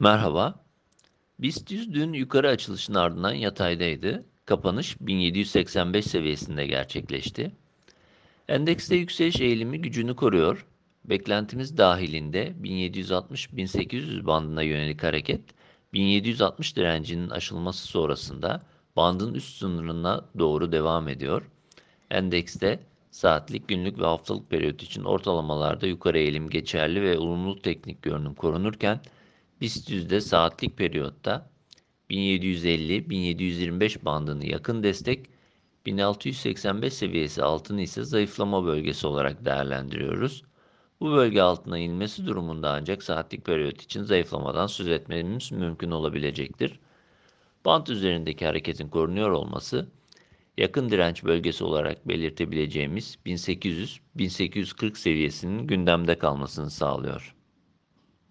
Merhaba. BIST 100 dün yukarı açılışın ardından yataydaydı. Kapanış 1785 seviyesinde gerçekleşti. Endekste yükseliş eğilimi gücünü koruyor. Beklentimiz dahilinde 1760-1800 bandına yönelik hareket 1760 direncinin aşılması sonrasında bandın üst sınırına doğru devam ediyor. Endekste saatlik, günlük ve haftalık periyot için ortalamalarda yukarı eğilim geçerli ve olumlu teknik görünüm korunurken BIST yüzde saatlik periyotta 1750-1725 bandını yakın destek, 1685 seviyesi altını ise zayıflama bölgesi olarak değerlendiriyoruz. Bu bölge altına inmesi durumunda ancak saatlik periyot için zayıflamadan söz etmemiz mümkün olabilecektir. Bant üzerindeki hareketin korunuyor olması, yakın direnç bölgesi olarak belirtebileceğimiz 1800-1840 seviyesinin gündemde kalmasını sağlıyor.